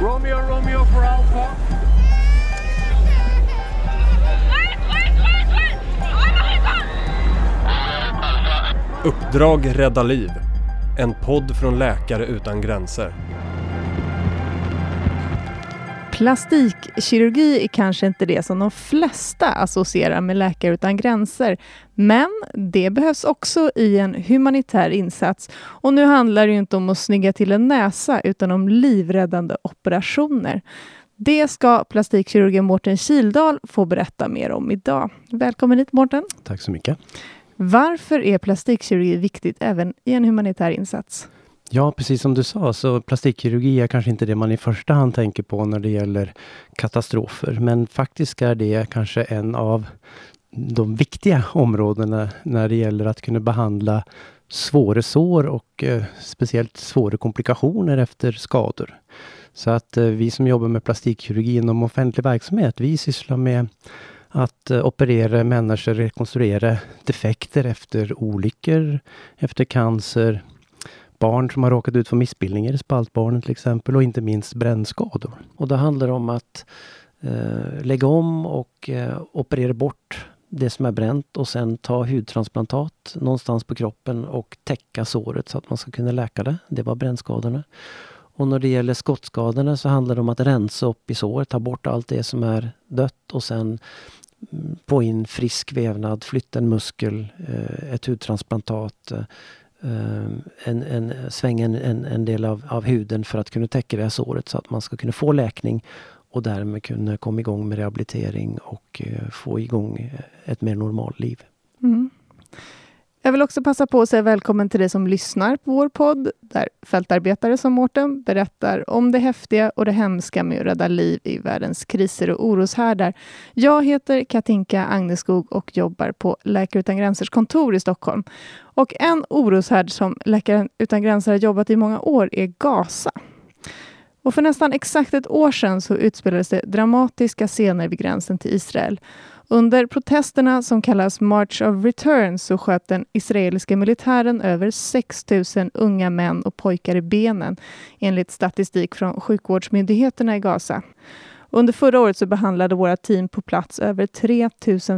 Romeo, Romeo for Alpha. Uppdrag rädda liv. En podd från Läkare utan gränser. Plastikkirurgi är kanske inte det som de flesta associerar med Läkare utan gränser, men det behövs också i en humanitär insats. Och nu handlar det inte om att snygga till en näsa, utan om livräddande operationer. Det ska plastikkirurgen Mårten Kildahl få berätta mer om idag. Välkommen hit Mårten. Tack så mycket. Varför är plastikkirurgi viktigt även i en humanitär insats? Ja, precis som du sa, så plastikkirurgi är kanske inte det man i första hand tänker på när det gäller katastrofer. Men faktiskt är det kanske en av de viktiga områdena när det gäller att kunna behandla svåra sår och eh, speciellt svåra komplikationer efter skador. Så att eh, vi som jobbar med plastikkirurgi inom offentlig verksamhet, vi sysslar med att eh, operera människor, rekonstruera defekter efter olyckor, efter cancer, barn som har råkat ut för missbildningar i spaltbarnen till exempel och inte minst brännskador. Och det handlar om att eh, lägga om och eh, operera bort det som är bränt och sen ta hudtransplantat någonstans på kroppen och täcka såret så att man ska kunna läka det. Det var brännskadorna. Och när det gäller skottskadorna så handlar det om att rensa upp i såret, ta bort allt det som är dött och sen mm, få in frisk vävnad, flytta en muskel, eh, ett hudtransplantat, eh, Ehm, en, en, svänga en, en, en del av, av huden för att kunna täcka det här såret så att man ska kunna få läkning och därmed kunna komma igång med rehabilitering och eh, få igång ett mer normalt liv. Mm. Jag vill också passa på att säga välkommen till dig som lyssnar på vår podd, där fältarbetare som Mårten berättar om det häftiga och det hemska med att rädda liv i världens kriser och oroshärdar. Jag heter Katinka Agneskog och jobbar på Läkare utan gränsers kontor i Stockholm. Och en oroshärd som Läkare utan gränser har jobbat i många år är Gaza. Och för nästan exakt ett år sedan så utspelades det dramatiska scener vid gränsen till Israel. Under protesterna som kallas March of Return så sköt den israeliska militären över 6 000 unga män och pojkar i benen enligt statistik från sjukvårdsmyndigheterna i Gaza. Under förra året så behandlade våra team på plats över 3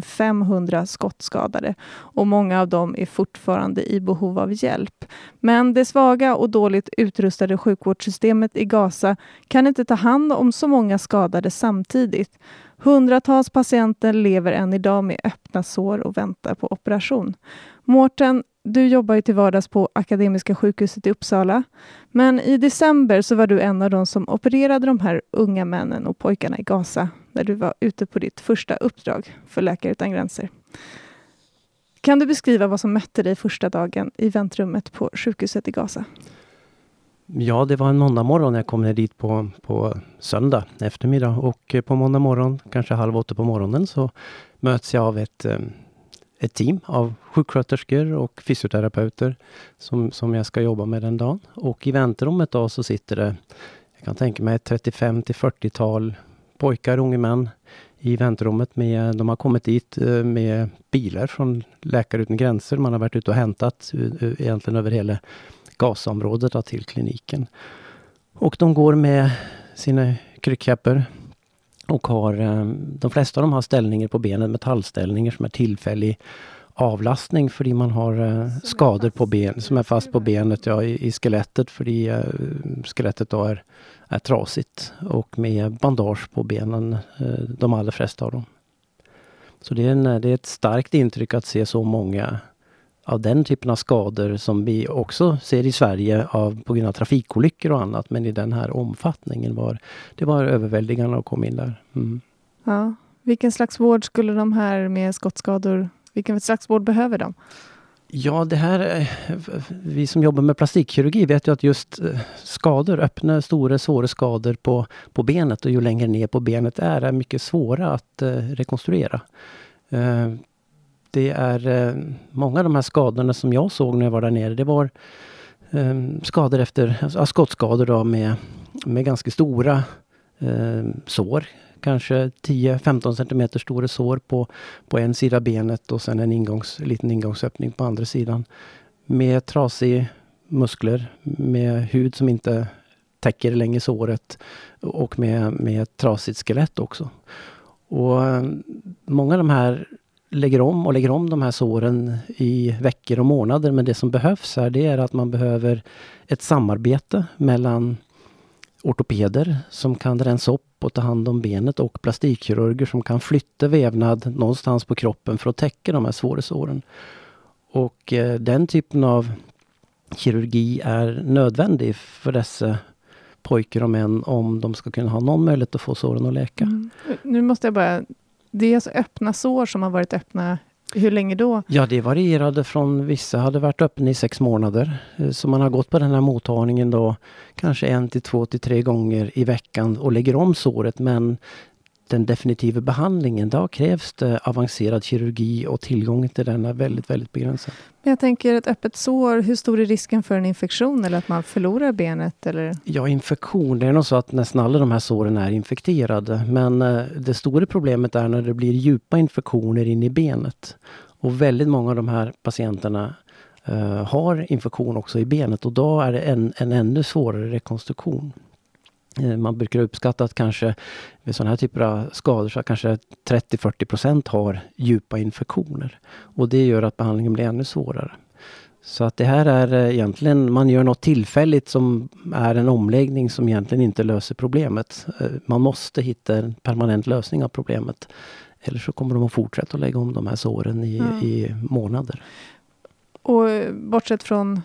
500 skottskadade och många av dem är fortfarande i behov av hjälp. Men det svaga och dåligt utrustade sjukvårdssystemet i Gaza kan inte ta hand om så många skadade samtidigt. Hundratals patienter lever än idag med öppna sår och väntar på operation. Mårten, du jobbar ju till vardags på Akademiska sjukhuset i Uppsala. Men i december så var du en av de som opererade de här unga männen och pojkarna i Gaza när du var ute på ditt första uppdrag för Läkare utan gränser. Kan du beskriva vad som mötte dig första dagen i väntrummet på sjukhuset i Gaza? Ja, det var en måndag morgon. Jag kom ner dit på, på söndag eftermiddag och eh, på måndag morgon, kanske halv åtta på morgonen, så möts jag av ett, eh, ett team av sjuksköterskor och fysioterapeuter som, som jag ska jobba med den dagen. Och i väntrummet då så sitter det, jag kan tänka mig 35 till 40-tal pojkar, unga män i väntrummet. Med, de har kommit dit eh, med bilar från Läkare utan gränser. Man har varit ute och hämtat eh, eh, egentligen över hela Gazaområdet till kliniken. Och de går med sina kryckkäppar och har, eh, de flesta av dem har ställningar på benen, metallställningar som är tillfällig avlastning för man har eh, skador på ben som är fast på benet, ja, i, i skelettet för uh, skelettet då är, är trasigt och med bandage på benen, de allra flesta av dem. Så det är, en, det är ett starkt intryck att se så många av den typen av skador som vi också ser i Sverige av, på grund av trafikolyckor och annat. Men i den här omfattningen var det var överväldigande att komma in där. Mm. Ja. Vilken slags vård skulle de här med skottskador, vilken slags vård behöver de? Ja, det här, vi som jobbar med plastikkirurgi vet ju att just eh, skador, öppna, stora, svåra skador på, på benet och ju längre ner på benet är, är mycket svåra att eh, rekonstruera. Det är eh, många av de här skadorna som jag såg när jag var där nere. Det var eh, skador efter, alltså, skottskador då med, med ganska stora eh, sår. Kanske 10-15 centimeter stora sår på, på en sida benet och sen en ingångs, liten ingångsöppning på andra sidan. Med trasiga muskler, med hud som inte täcker länge såret och med, med ett trasigt skelett också. Och eh, många av de här lägger om och lägger om de här såren i veckor och månader. Men det som behövs här det är att man behöver ett samarbete mellan ortopeder som kan rensa upp och ta hand om benet och plastikkirurger som kan flytta vävnad någonstans på kroppen för att täcka de här svåra såren. Och eh, den typen av kirurgi är nödvändig för dessa pojkar och män om de ska kunna ha någon möjlighet att få såren att läka. Mm. Nu måste jag bara... Det är alltså öppna sår som har varit öppna hur länge då? Ja, det varierade från vissa hade varit öppna i sex månader. Eh, så man har gått på den här mottagningen då kanske en till två till tre gånger i veckan och lägger om såret. Men den definitiva behandlingen, då krävs det avancerad kirurgi och tillgången till den är väldigt, väldigt begränsad. Jag tänker ett öppet sår, hur stor är risken för en infektion eller att man förlorar benet? Eller? Ja, infektion, det är nog så att nästan alla de här såren är infekterade. Men eh, det stora problemet är när det blir djupa infektioner in i benet. Och väldigt många av de här patienterna uh, har infektion också i benet och då är det en, en ännu svårare rekonstruktion. Eh, man brukar uppskatta att kanske vid sådana här typer av skador så kanske 30-40% har djupa infektioner. Och det gör att behandlingen blir ännu svårare. Så att det här är eh, egentligen, man gör något tillfälligt som är en omläggning som egentligen inte löser problemet. Eh, man måste hitta en permanent lösning av problemet. Eller så kommer de att fortsätta att lägga om de här såren i, mm. i månader. Och bortsett från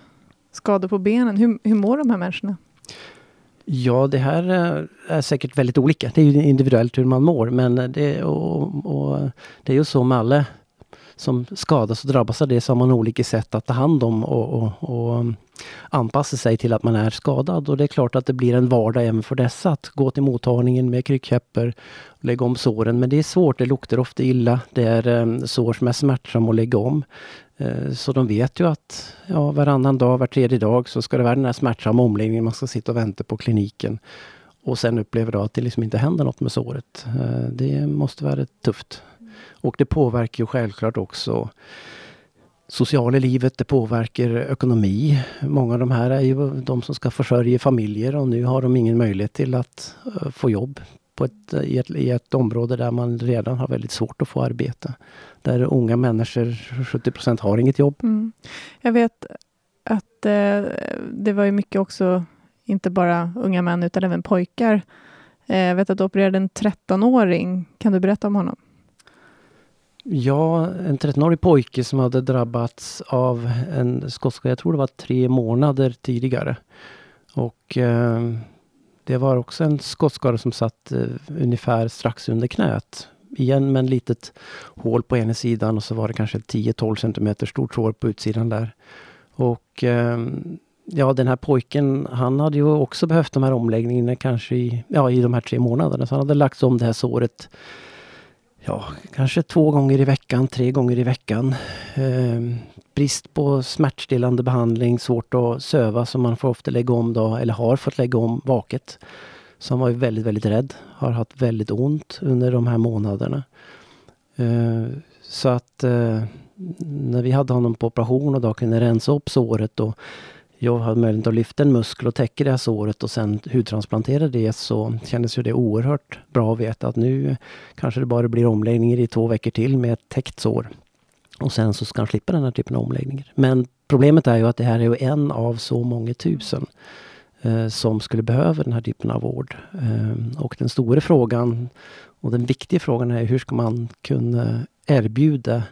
skador på benen, hur, hur mår de här människorna? Ja, det här eh, är säkert väldigt olika. Det är ju individuellt hur man mår men det, och, och, det är ju så med alla som skadas och drabbas av det så har man olika sätt att ta hand om och, och, och, anpassa sig till att man är skadad. Och det är klart att det blir en vardag även för dessa att gå till mottagningen med kryckkäppar och lägga om såren. Men det är svårt, det luktar ofta illa. Det är um, sår som är smärtsamma att lägga om. Eh, så de vet ju att ja, varannan dag, var tredje dag så ska det vara den här smärtsamma omläggningen. Man ska sitta och vänta på kliniken. Och sen upplever de att det liksom inte händer något med såret. Eh, det måste vara tufft. Och det påverkar ju självklart också sociala livet, det påverkar ekonomi. Många av de här är ju de som ska försörja familjer och nu har de ingen möjlighet till att eh, få jobb på ett, i, ett, i ett område där man redan har väldigt svårt att få arbete. Där unga människor, 70% har inget jobb. Mm. Jag vet att eh, det var ju mycket också, inte bara unga män utan även pojkar. Eh, jag vet att du opererade en 13-åring. Kan du berätta om honom? Ja, en 13-årig pojke som hade drabbats av en skottskada, jag tror det var tre månader tidigare. Och eh, det var också en skottskada som satt eh, ungefär strax under knät. Igen med en litet hål på ena sidan och så var det kanske 10-12 cm stort hår på utsidan där. Och eh, ja, den här pojken, han hade ju också behövt de här omläggningarna kanske i, ja, i de här tre månaderna. Så han hade lagt om det här såret ja, kanske två gånger i veckan, tre gånger i veckan. Eh, brist på smärtstillande behandling, svårt att söva så man får ofta lägga om då, eller har fått lägga om vaket. Så han var ju väldigt, väldigt rädd. Har haft väldigt ont under de här månaderna. Eh, så att eh, när vi hade honom på operation och då kunde rensa upp såret och jag hade möjlighet att lyfta en muskel och täcka det här såret och sen hudtransplantera det så kändes ju det oerhört bra att veta att nu kanske det bara blir omläggningar i två veckor till med ett täckt sår. Och sen så ska han slippa den här typen av omläggningar. Men problemet är ju att det här är ju en av så många tusen eh, som skulle behöva den här typen av vård. Eh, och den stora frågan och den viktiga frågan är hur ska man kunna erbjuda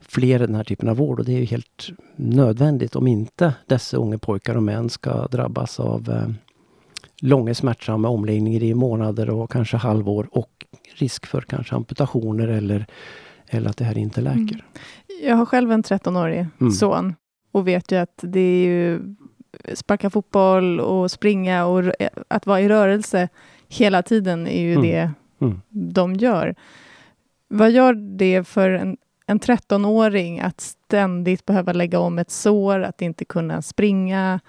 fler den här typen av vård och det är ju helt nödvändigt om inte dessa unga pojkar och män ska drabbas av eh, långa smärtsamma omläggningar i månader och kanske halvår och risk för kanske amputationer eller, eller att det här inte läker. Mm. Jag har själv en 13-årig mm. son och vet ju att det är ju sparka fotboll och springa och att vara i rörelse hela tiden är ju mm. det mm. de gör. Vad gör det för en, en 13-åring att ständigt behöva lägga om ett sår, att inte kunna springa?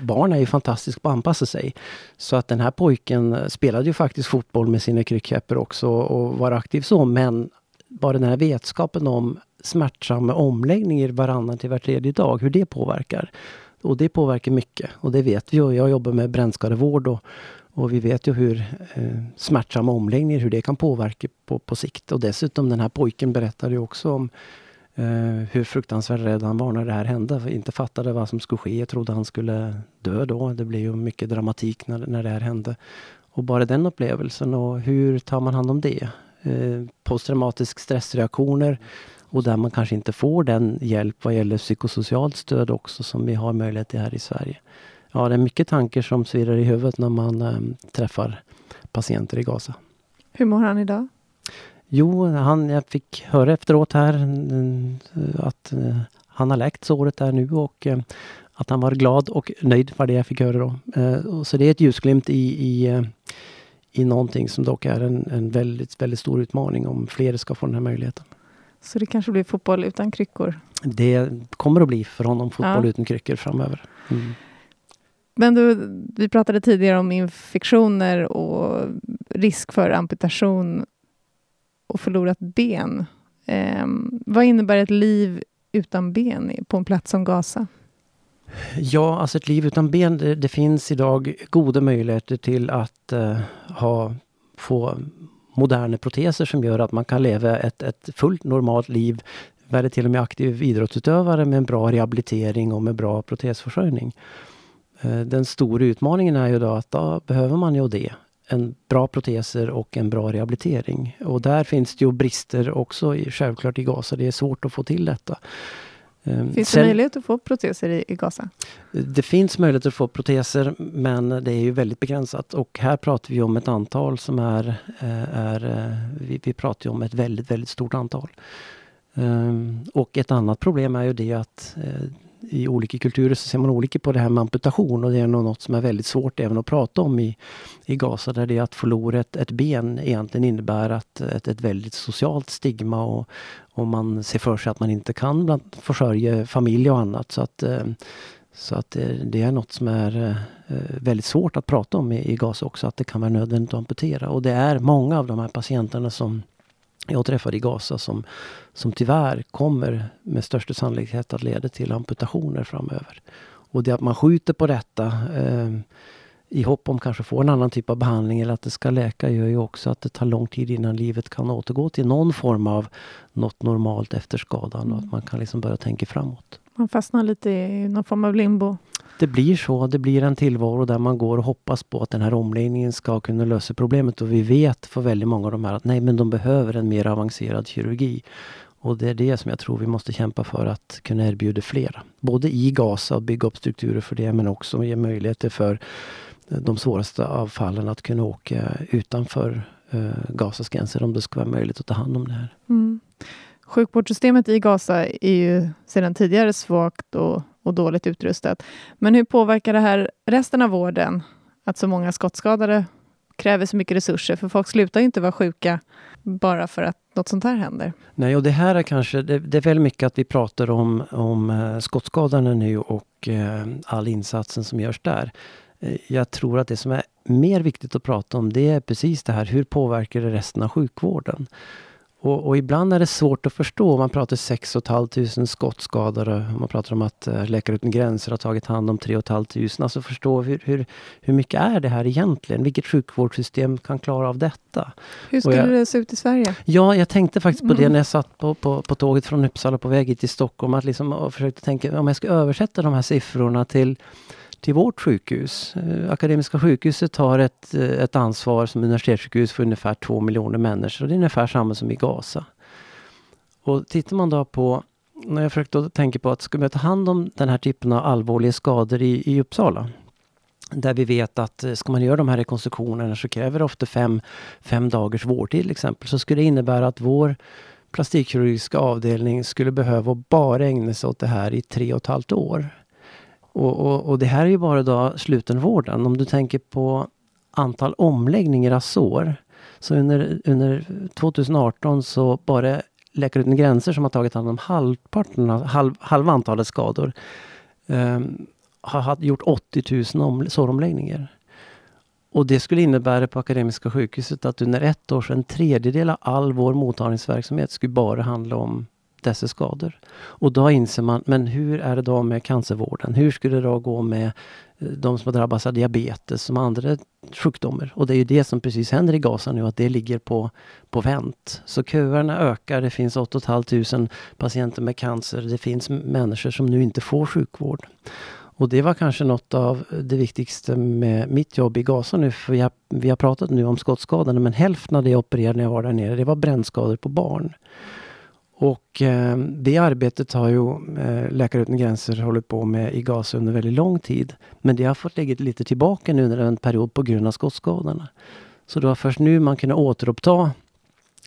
Barn är ju fantastiskt på att anpassa sig. Så att den här pojken eh, spelade ju faktiskt fotboll med sina kryckkäppor också och var aktiv så, men bara den här vetskapen om smärtsamma omläggningar varannan till var tredje dag, hur det påverkar. Och det påverkar mycket och det vet vi. Och jag jobbar med brännskadevård och, och vi vet ju hur eh, smärtsamma omläggningar, hur det kan påverka på, på sikt. Och dessutom den här pojken berättade ju också om eh, hur fruktansvärt rädd han var när det här hände. För inte fattade vad som skulle ske. Jag trodde han skulle dö då. Det blev ju mycket dramatik när, när det här hände. Och bara den upplevelsen och hur tar man hand om det? Eh, posttraumatisk stressreaktioner och där man kanske inte får den hjälp vad gäller psykosocialt stöd också som vi har möjlighet till här i Sverige. Ja, det är mycket tankar som svirrar i huvudet när man eh, träffar patienter i Gaza. Hur mår han idag? Jo, han, jag fick höra efteråt här eh, att eh, han har läkt såret där nu och att han var glad och nöjd var det jag fick höra då. Så det är ett ljusglimt i, i, i någonting som dock är en, en väldigt, väldigt stor utmaning om fler ska få den här möjligheten. Så det kanske blir fotboll utan kryckor? Det kommer att bli för honom fotboll Ja. utan kryckor framöver. Mm. Men du, vi pratade tidigare om infektioner och risk för amputation och förlorat ben. Eh, vad innebär ett liv utan ben på en plats som Gaza? Ja, alltså ett liv utan ben, det, det finns idag goda möjligheter till att eh, ha, få moderna proteser som gör att man kan leva ett, ett fullt normalt liv. väldigt till och med aktiv idrottsutövare med en bra rehabilitering och med bra protesförsörjning. Eh, den stora utmaningen är ju då att då behöver man ju det. En bra proteser och en bra rehabilitering. Och där finns det ju brister också i, självklart i Gaza. Det är svårt att få till detta. Eh, Finns sen- det möjlighet att få proteser i, i Gaza? det finns möjlighet att få proteser men det är ju väldigt begränsat och här pratar vi om ett antal som är, eh, är vi, vi pratar om ett väldigt, väldigt stort antal. Ehm, Och ett annat problem är ju det att i olika kulturer så ser man olika på det här med amputation och det är nog något som är väldigt svårt även att prata om i, i Gaza där det är att förlora ett, ett ben egentligen innebär att ett, ett väldigt socialt stigma och, och man ser för sig att man inte kan bland, försörja familj och annat. Så att, eh, så att eh, det är något som är eh, väldigt svårt att prata om i, i Gaza också, att det kan vara nödvändigt att amputera. Och det är många av de här patienterna som jag träffade i Gaza som, som tyvärr kommer med största sannolikhet att leda till amputationer framöver. Och det att man skjuter på detta eh, i hopp om kanske få en annan typ av behandling eller att det ska läka gör ju också att det tar lång tid innan livet kan återgå till någon form av något normalt efter skadan och att man kan liksom börja tänka framåt. Man fastnar lite i någon form av limbo. Det blir så. Det blir en tillvaro där man går och hoppas på att den här omläggningen ska kunna lösa problemet. Och vi vet för väldigt många av de här att nej, men de behöver en mer avancerad kirurgi. Och det är det som jag tror vi måste kämpa för att kunna erbjuda flera. Både i Gaza och bygga upp strukturer för det, men också ge möjligheter för de svåraste av fallen att kunna åka utanför eh, Gazas gränser om det ska vara möjligt att ta hand om det här. Mm. Sjukvårdssystemet i Gaza är ju sedan tidigare svagt och, och dåligt utrustat. Men hur påverkar det här resten av vården? Att så många skottskadade kräver så mycket resurser, för folk slutar ju inte vara sjuka bara för att något sånt här händer. Nej, och det här är kanske, det, det är väldigt mycket att vi pratar om, om eh, skottskadorna nu och eh, all insatsen som görs där. Eh, jag tror att det som är mer viktigt att prata om det är precis det här, hur påverkar det resten av sjukvården? Och, och ibland är det svårt att förstå. Man pratar 6 500 skottskadade. Man pratar om att eh, Läkare Utan Gränser har tagit hand om 3 500. Alltså förstå hur, hur, hur mycket är det här egentligen? Vilket sjukvårdssystem kan klara av detta? Hur skulle jag- det se ut i Sverige? Ja, jag tänkte faktiskt på det Mm. när jag satt på, på, på tåget från Uppsala på väg hit till Stockholm. Att liksom, och försökte tänka om jag ska översätta de här siffrorna till, till vårt sjukhus. Eh, Akademiska sjukhuset har ett, eh, ett ansvar som universitetssjukhus för ungefär två miljoner människor. Och det är ungefär samma som i Gaza. Och tittar man då på, när jag försökte då tänka på att ska vi ta hand om den här typen av allvarliga skador i, i Uppsala. Där vi vet att eh, ska man göra de här rekonstruktionerna så kräver det ofta fem, fem dagars vårdtid till exempel. Så skulle det innebära att vår plastikkirurgiska avdelning skulle behöva bara ägna sig åt det här i tre och ett halvt år. Och, och, och det här är ju bara då slutenvården. Om du tänker på antal omläggningar av sår. Så under, under 2018 så bara Läkare Utan Gränser som har tagit hand om halvparten, av- halv, halva antalet skador Um, har haft- gjort 80 000 om, såromläggningar. Och det skulle innebära på Akademiska sjukhuset att under ett år så en tredjedel av all vår mottagningsverksamhet skulle bara handla om dessa skador. Och då inser man, men hur är det då med cancervården? Hur skulle det då gå med eh, de som har drabbats av diabetes som andra sjukdomar? Och det är ju det som precis händer i Gaza nu, att det ligger på, på vänt. Så köerna ökar, det finns 8 500 patienter med cancer, det finns människor som nu inte får sjukvård. Och det var kanske något av det viktigaste med mitt jobb i Gaza nu. För vi har, vi har pratat nu om skottskadorna men hälften av det jag opererade när jag var där nere, det var brännskador på barn. Och eh, det arbetet har ju eh, Läkare utan gränser hållit på med i Gaza under väldigt lång tid. Men det har fått ligga lite tillbaka nu under en period på grund av skottskadorna. Så det var först nu man kunde återuppta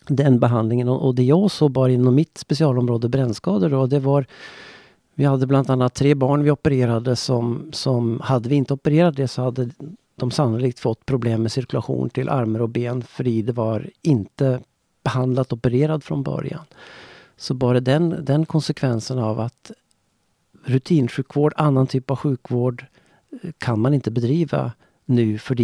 den behandlingen och, och det jag såg bara inom mitt specialområde brännskador då, det var vi hade bland annat tre barn vi opererade som, som hade vi inte opererat det så hade de sannolikt fått problem med cirkulation till armar och ben för det var inte behandlat opererad från början. Så bara den, den konsekvensen av att rutinsjukvård, annan typ av sjukvård eh, kan man inte bedriva nu för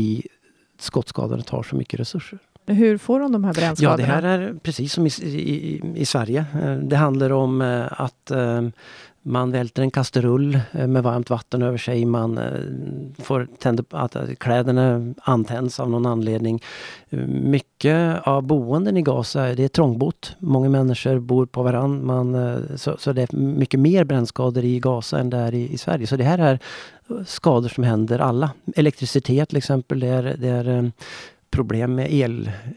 skottskadorna tar så mycket resurser. Hur får de de här brännskadorna? Ja, det här är precis som i, i, i Sverige. Eh, det handlar om eh, att man välter en kastrull eh, med varmt vatten över sig. Man eh, får tända, att kläderna antänds av någon anledning. Eh, mycket av boenden i Gaza det är trångbott. Många människor bor på varann. Man, så, så, det är mycket mer brännskador i Gaza än det är i, i, Sverige. Så det här är skador som händer alla. Elektricitet till exempel. Det är, det är problem med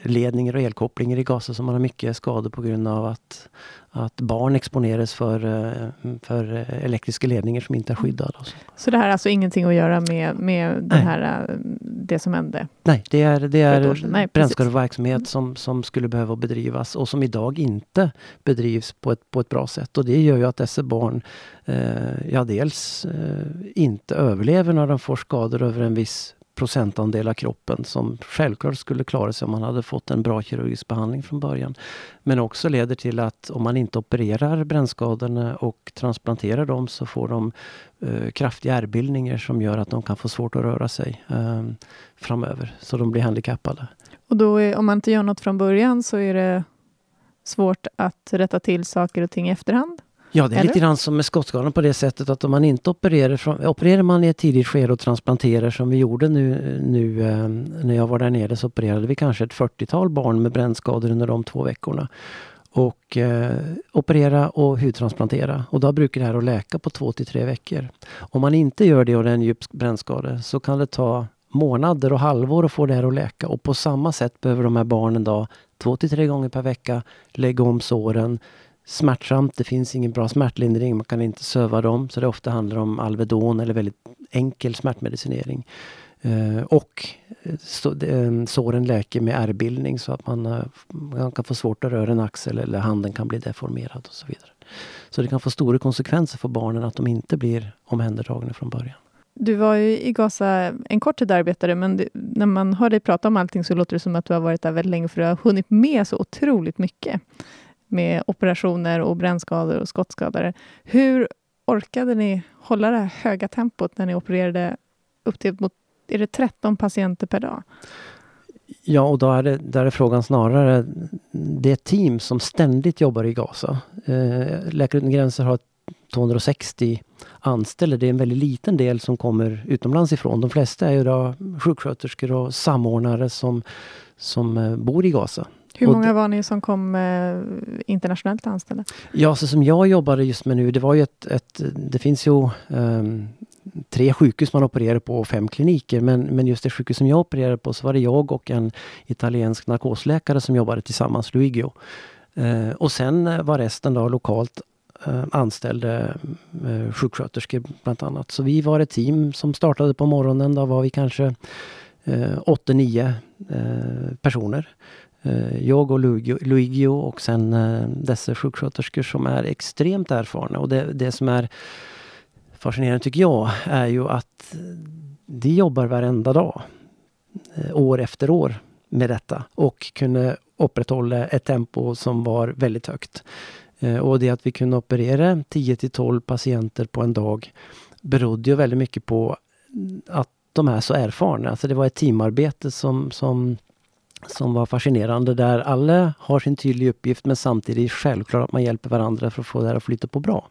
elledningar och elkopplingar i Gaza som man har mycket skador på grund av att, att barn exponeras för, eh, för elektriska ledningar som inte är skyddade. Så det här har alltså ingenting att göra med, med den här, eh, det som hände? Nej, det är, det är brännskadeverksamhet som, som skulle behöva bedrivas och som idag inte bedrivs på ett, på ett bra sätt. Och det gör ju att dessa barn eh, ja, dels eh, inte överlever när de får skador över en viss procentandel av kroppen som självklart skulle klara sig om man hade fått en bra kirurgisk behandling från början. Men också leder till att om man inte opererar brännskadorna och transplanterar dem så får de eh, kraftiga ärrbildningar som gör att de kan få svårt att röra sig eh, framöver. Så de blir handikappade. Och då är, om man inte gör något från början så är det svårt att rätta till saker och ting i efterhand? Ja, det är Eller? lite grann som med skottskadan på det sättet att om man inte opererar, från, opererar man i ett tidigt skede och transplanterar som vi gjorde nu, nu eh, när jag var där nere så opererade vi kanske ett 40-tal barn med brännskador under de två veckorna. Och eh, operera och hudtransplantera. Och då brukar det här att läka på två till tre veckor. Om man inte gör det och det är en djup brännskada så kan det ta månader och halvår att få det här att läka. Och på samma sätt behöver de här barnen då två till tre gånger per vecka lägga om såren, smärtsamt. Det finns ingen bra smärtlindring. Man kan inte söva dem. Så det ofta handlar om Alvedon eller väldigt enkel smärtmedicinering. Uh, och eh, så, uh, såren läker med ärrbildning så att man, uh, man, kan få svårt att röra en axel eller handen kan bli deformerad och så vidare. Så det kan få stora konsekvenser för barnen att de inte blir omhändertagna från början. Du var ju i Gaza en kort tid arbetare, men det, när man hör dig prata om allting så låter det som att du har varit där väldigt länge, för du har hunnit med så otroligt mycket med operationer och brännskador och skottskador. Hur orkade ni hålla det här höga tempot när ni opererade upp till mot, är det 13 patienter per dag? Ja, och då är, det, där är frågan snarare det team som ständigt jobbar i Gaza. Eh, Läkare utan gränser har 260 anställda. Det är en väldigt liten del som kommer utomlands ifrån. De flesta är ju då sjuksköterskor och samordnare som, som eh, bor i Gaza. Hur många var ni som kom eh, internationellt anställda? Ja, så som jag jobbade just med nu, det var ju ett, ett det finns ju um, tre sjukhus man opererar på och fem kliniker. Men, men just det sjukhus som jag opererade på så var det jag och en italiensk narkosläkare som jobbade tillsammans, Luigio. Uh, och sen var resten då lokalt uh, anställda uh, sjuksköterskor bland annat. Så vi var ett team som startade på morgonen. Då var vi kanske uh, 8-9 personer. Eh, jag och Luigio och sen eh, dessa sjuksköterskor som är extremt erfarna. Och det, det som är fascinerande tycker jag är ju att de jobbar varenda dag, eh, år efter år med detta och kunde upprätthålla ett tempo som var väldigt högt. Och det att vi kunde operera 10 till 12 patienter på en dag berodde ju väldigt mycket på att de är så erfarna. Alltså det var ett teamarbete som, som som var fascinerande där alla har sin tydliga uppgift men samtidigt självklart att man hjälper varandra för att få det här att flyta på bra.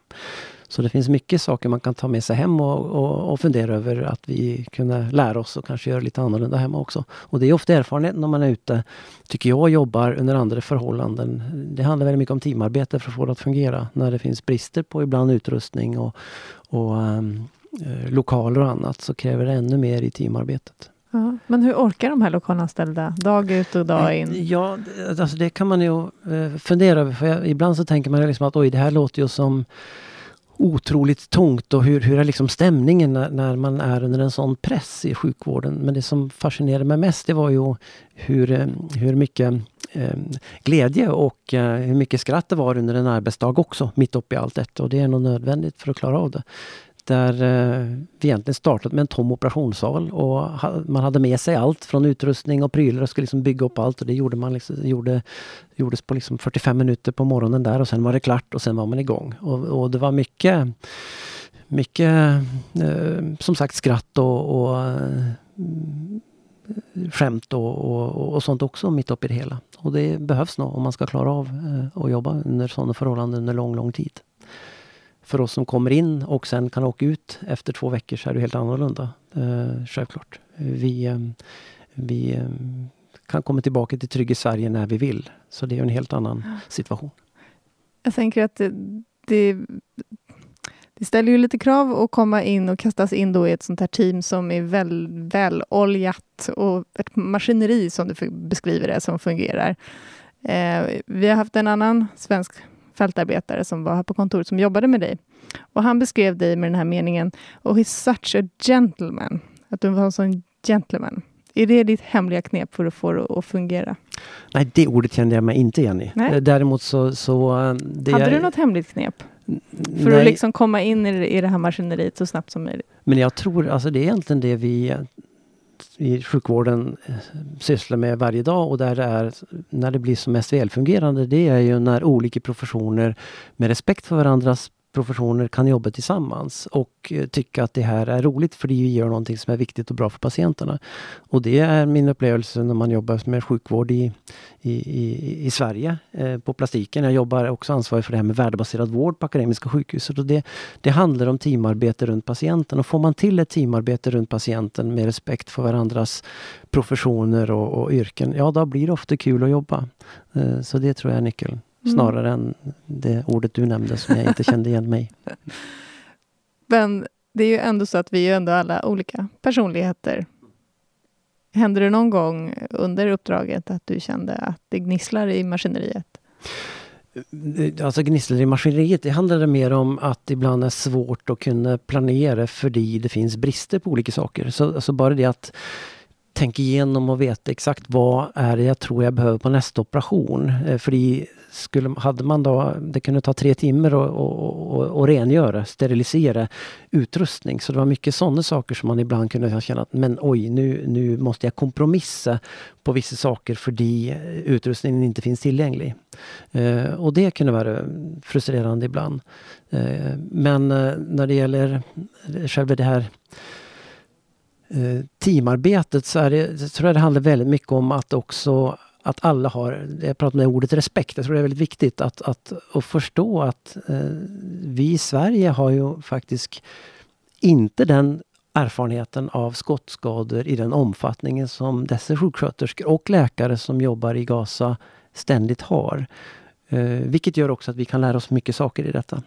Så det finns mycket saker man kan ta med sig hem och, och, och fundera över att vi kunde lära oss och kanske göra lite annorlunda hemma också. Och det är ofta erfarenheten när man är ute, tycker jag, jobbar under andra förhållanden. Det handlar väldigt mycket om teamarbete för att få det att fungera. När det finns brister på ibland utrustning och, och um, lokaler och annat så kräver det ännu mer i teamarbetet. Ja, men hur orkar de här lokalanställda dag ut och dag in? Eh, ja, alltså det kan man ju eh, fundera över. För jag, ibland så tänker man liksom att oj, det här låter ju som otroligt tungt och hur, hur är liksom stämningen när, när, man är under en sån press i sjukvården. Men det som fascinerade mig mest det var ju hur, eh, hur mycket eh, glädje och eh, hur mycket skratt det var under en arbetsdag också, mitt uppe i allt detta. Och det är nog nödvändigt för att klara av det. Där eh, vi egentligen startat med en tom operationssal och man hade med sig allt från utrustning och prylar och skulle liksom bygga upp allt och det gjorde man liksom, gjorde, gjordes på liksom 45 minuter på morgonen där och sen var det klart och sen var man igång. Och, och det var mycket mycket eh, som sagt skratt och, och eh, skämt och, och, och, sånt också mitt uppe i det hela. Och det behövs nog om man ska klara av att jobba under sådana förhållanden under lång, lång tid för oss som kommer in och sen kan åka ut efter två veckor så är det helt annorlunda. Eh, självklart. Vi, eh, vi eh, kan komma tillbaka till Trygg i Sverige när vi vill. Så det är en helt annan situation. Jag tänker att det, det, det ställer ju lite krav att komma in och kastas in då i ett sånt här team som är väl, väloljat och ett maskineri som du beskriver det, som fungerar. Eh, vi har haft en annan svensk fältarbetare som var här på kontoret som jobbade med dig. Och han beskrev dig med den här meningen Oh, he's such a gentleman. Att du var en sån gentleman. Är det ditt hemliga knep för att få det att fungera? Nej, det ordet kände jag mig inte igen i. Nej. Däremot så... så eh, Hade är... du något hemligt knep? För Nej. att liksom komma in i det, i det här maskineriet så snabbt som möjligt? Men jag tror, alltså det är egentligen det vi i sjukvården eh, sysslar med varje dag. Och där det är, när det blir som mest välfungerande, det är ju när olika professioner med respekt för varandras professioner kan jobba tillsammans och eh, tycka att det här är roligt för det gör någonting som är viktigt och bra för patienterna. Och det är min upplevelse när man jobbar med sjukvård i, i, i, i Sverige eh, på plastiken. Jag jobbar också ansvarig för det här med värdebaserad vård på Akademiska sjukhuset. Och det, det handlar om teamarbete runt patienten och får man till ett teamarbete runt patienten med respekt för varandras professioner och, och yrken, ja då blir det ofta kul att jobba. Eh, så det tror jag är nyckeln. Mm. Snarare än det ordet du nämnde som jag inte kände igen mig. Men det är ju ändå så att vi är ändå alla olika personligheter. Hände det någon gång under uppdraget att du kände att det gnisslar i maskineriet? Alltså gnisslar i maskineriet, det handlade mer om att det ibland är svårt att kunna planera för det finns brister på olika saker. Så alltså bara det att tänka igenom och veta exakt vad är det jag tror jag behöver på nästa operation. Eh, för det skulle, hade man då, det kunde ta tre timmar och, och, och, och rengöra, sterilisera utrustning. Så det var mycket sådana saker som man ibland kunde känna att men oj, nu, nu måste jag kompromissa på vissa saker för att eh, utrustningen inte finns tillgänglig. Eh, och det kunde vara frustrerande ibland. Eh, men eh, när det gäller eh, själva det här eh, Eh, teamarbetet så är det, jag tror jag det handlar väldigt mycket om att också att alla har, jag pratar med ordet respekt, jag tror det är väldigt viktigt att, att, att förstå att eh, vi i Sverige har ju faktiskt inte den erfarenheten av skottskador i den omfattningen som dessa sjuksköterskor och läkare som jobbar i Gaza ständigt har. Eh, vilket gör också att vi kan lära oss mycket saker i detta.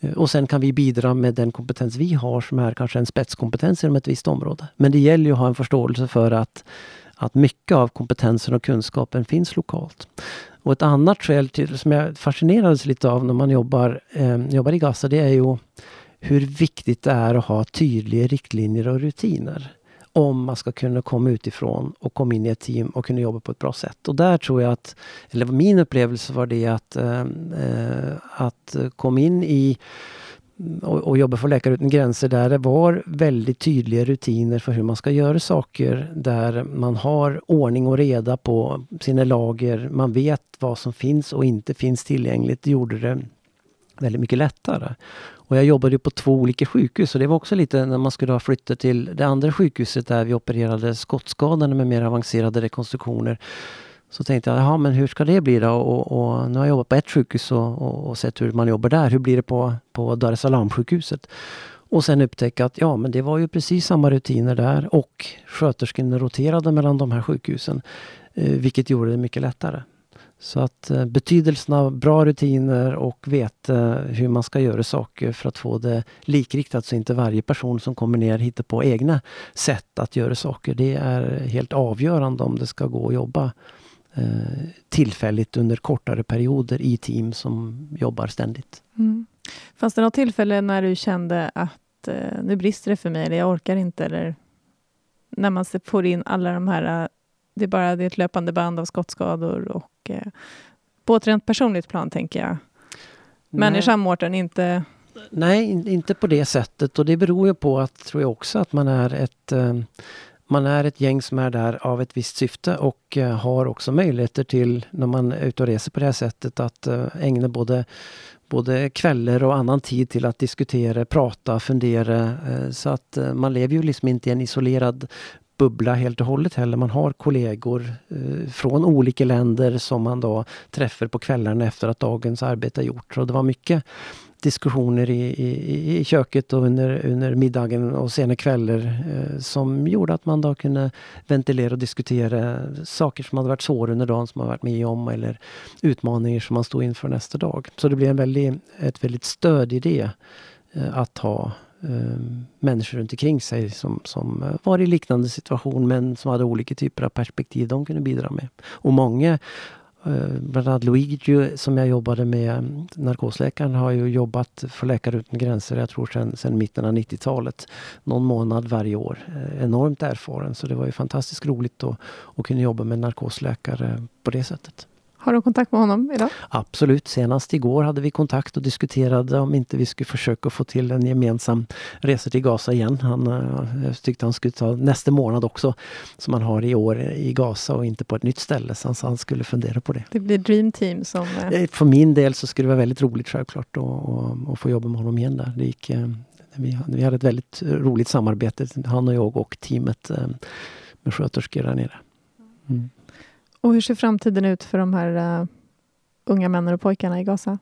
Eh, och sen kan vi bidra med den kompetens vi har som är kanske en spetskompetens inom ett visst område. Men det gäller ju att ha en förståelse för att att mycket av kompetensen och kunskapen finns lokalt. Och ett annat skäl till, som jag fascinerades lite av när man jobbar, eh, jobbar i Gaza, det är ju hur viktigt det är att ha tydliga riktlinjer och rutiner. Om man ska kunna komma utifrån och komma in i ett team och kunna jobba på ett bra sätt. Och där tror jag att, eller min upplevelse var det att, eh, eh, att komma in i och, och jobba för Läkare utan gränser där det var väldigt tydliga rutiner för hur man ska göra saker. Där man har ordning och reda på sina lager. Man vet vad som finns och inte finns tillgängligt. Det gjorde det väldigt mycket lättare. Och jag jobbade på två olika sjukhus och det var också lite när man skulle ha flyttat till det andra sjukhuset där vi opererade skottskadade med mer avancerade rekonstruktioner Så tänkte jag, jaha men hur ska det bli då? Och, och nu har jag jobbat på ett sjukhus och, och, och, sett hur man jobbar där. Hur blir det på, på Dar es Salaam-sjukhuset? Och sen upptäcka att ja, men det var ju precis samma rutiner där och sköterskorna roterade mellan de här sjukhusen. Eh, vilket gjorde det mycket lättare. Så att eh, betydelsen av bra rutiner och veta hur man ska göra saker för att få det likriktat så inte varje person som kommer ner hittar på egna sätt att göra saker. Det är helt avgörande om det ska gå att jobba eh, tillfälligt under kortare perioder i team som jobbar ständigt. Mm. Fanns det något tillfälle när du kände att eh, nu brister det för mig eller jag orkar inte eller när man får in alla de här eh, det är bara det är ett löpande band av skottskador och eh, på ett rent personligt plan tänker jag. Människan Mårten, inte... Nej, inte på det sättet och det beror ju på att, tror jag också, att man är ett eh, man är ett gäng som är där av ett visst syfte och eh, har också möjligheter till, när man är ute och reser på det här sättet, att eh, ägna både både kvällar och annan tid till att diskutera, prata, fundera. Eh, så att man lever ju liksom inte i en isolerad bubbla helt och hållet heller. Man har kollegor eh, från olika länder som man då träffar på kvällarna efter att dagens arbete är gjort. Och det var mycket diskussioner i, i, i köket och under, under middagen och sena kvällar eh, som gjorde att man då kunde ventilera och diskutera saker som hade varit svåra under dagen som man varit med om eller utmaningar som man stod inför nästa dag. Så det blev en väldigt, ett väldigt stöd i det eh, att ha eh, Eh, människor runt omkring sig som, som eh, var i liknande situation men som hade olika typer av perspektiv de kunde bidra med. Och många eh, Bland annat Luigi som jag jobbade med, narkosläkaren, har ju jobbat för Läkare utan gränser, jag tror sedan, sedan mitten av 90-talet. Någon månad varje år. Enormt erfaren, så det var ju fantastiskt roligt att, att kunna jobba med narkosläkare på det sättet. Har du kontakt med honom idag? Absolut. Senast igår hade vi kontakt och diskuterade om inte vi skulle försöka få till en gemensam resa till Gaza igen. Han uh, tyckte han skulle ta nästa månad också, som han har i år i Gaza och inte på ett nytt ställe. Så han sa han skulle fundera på det. Det blir Dream Team som... Uh... För min del så skulle det vara väldigt roligt självklart att få jobba med honom igen där. Det gick, uh, vi, vi hade ett väldigt roligt samarbete, han och jag och teamet med sköterskor där nere. Mm. Och hur ser framtiden ut för de här uh, unga männen och pojkarna i Gaza?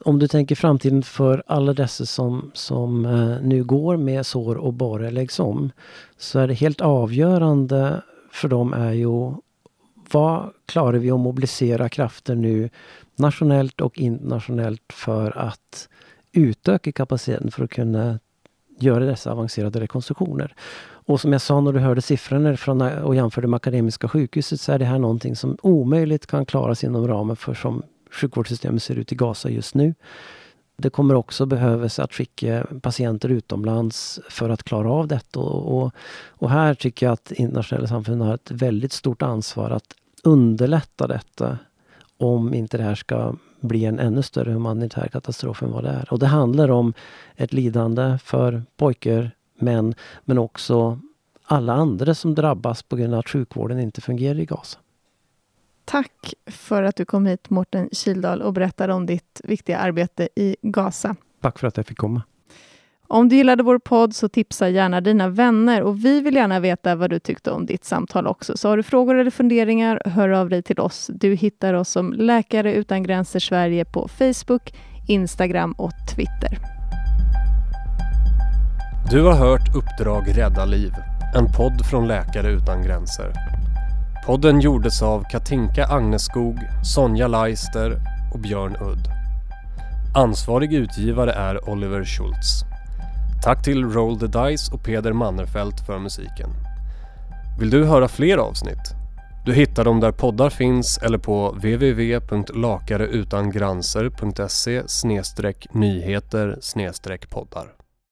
Om du tänker framtiden för alla dessa som, som uh, nu går med sår och bara läggs om, så är det helt avgörande för dem är ju vad klarar vi att mobilisera krafter nu nationellt och internationellt för att utöka kapaciteten för att kunna göra dessa avancerade rekonstruktioner. Och som jag sa när du hörde siffrorna från, och jämförde med Akademiska sjukhuset så är det här någonting som omöjligt kan klaras inom ramen för som sjukvårdssystemet ser ut i Gaza just nu. Det kommer också behövas att skicka patienter utomlands för att klara av detta. Och, och, och här tycker jag att internationella samfundet har ett väldigt stort ansvar att underlätta detta om inte det här ska bli en ännu större humanitär katastrof än vad det är. Och det handlar om ett lidande för pojkar, män, men också alla andra som drabbas på grund av att sjukvården inte fungerar i Gaza. Tack för att du kom hit, Mårten Kildahl, och berättade om ditt viktiga arbete i Gaza. Tack för att jag fick komma. Om du gillade vår podd så tipsa gärna dina vänner och vi vill gärna veta vad du tyckte om ditt samtal också. Så har du frågor eller funderingar, hör av dig till oss. Du hittar oss som Läkare utan gränser Sverige på Facebook, Instagram och Twitter. Du har hört Uppdrag rädda liv, en podd från Läkare utan gränser. Podden gjordes av Katinka Agneskog, Sonja Leister och Björn Udd. Ansvarig utgivare är Oliver Schultz. Tack till Roll the Dice och Peder Mannerfelt för musiken. Vill du höra fler avsnitt? Du hittar dem där poddar finns eller på www.lakareutangranser.se nyheter poddar.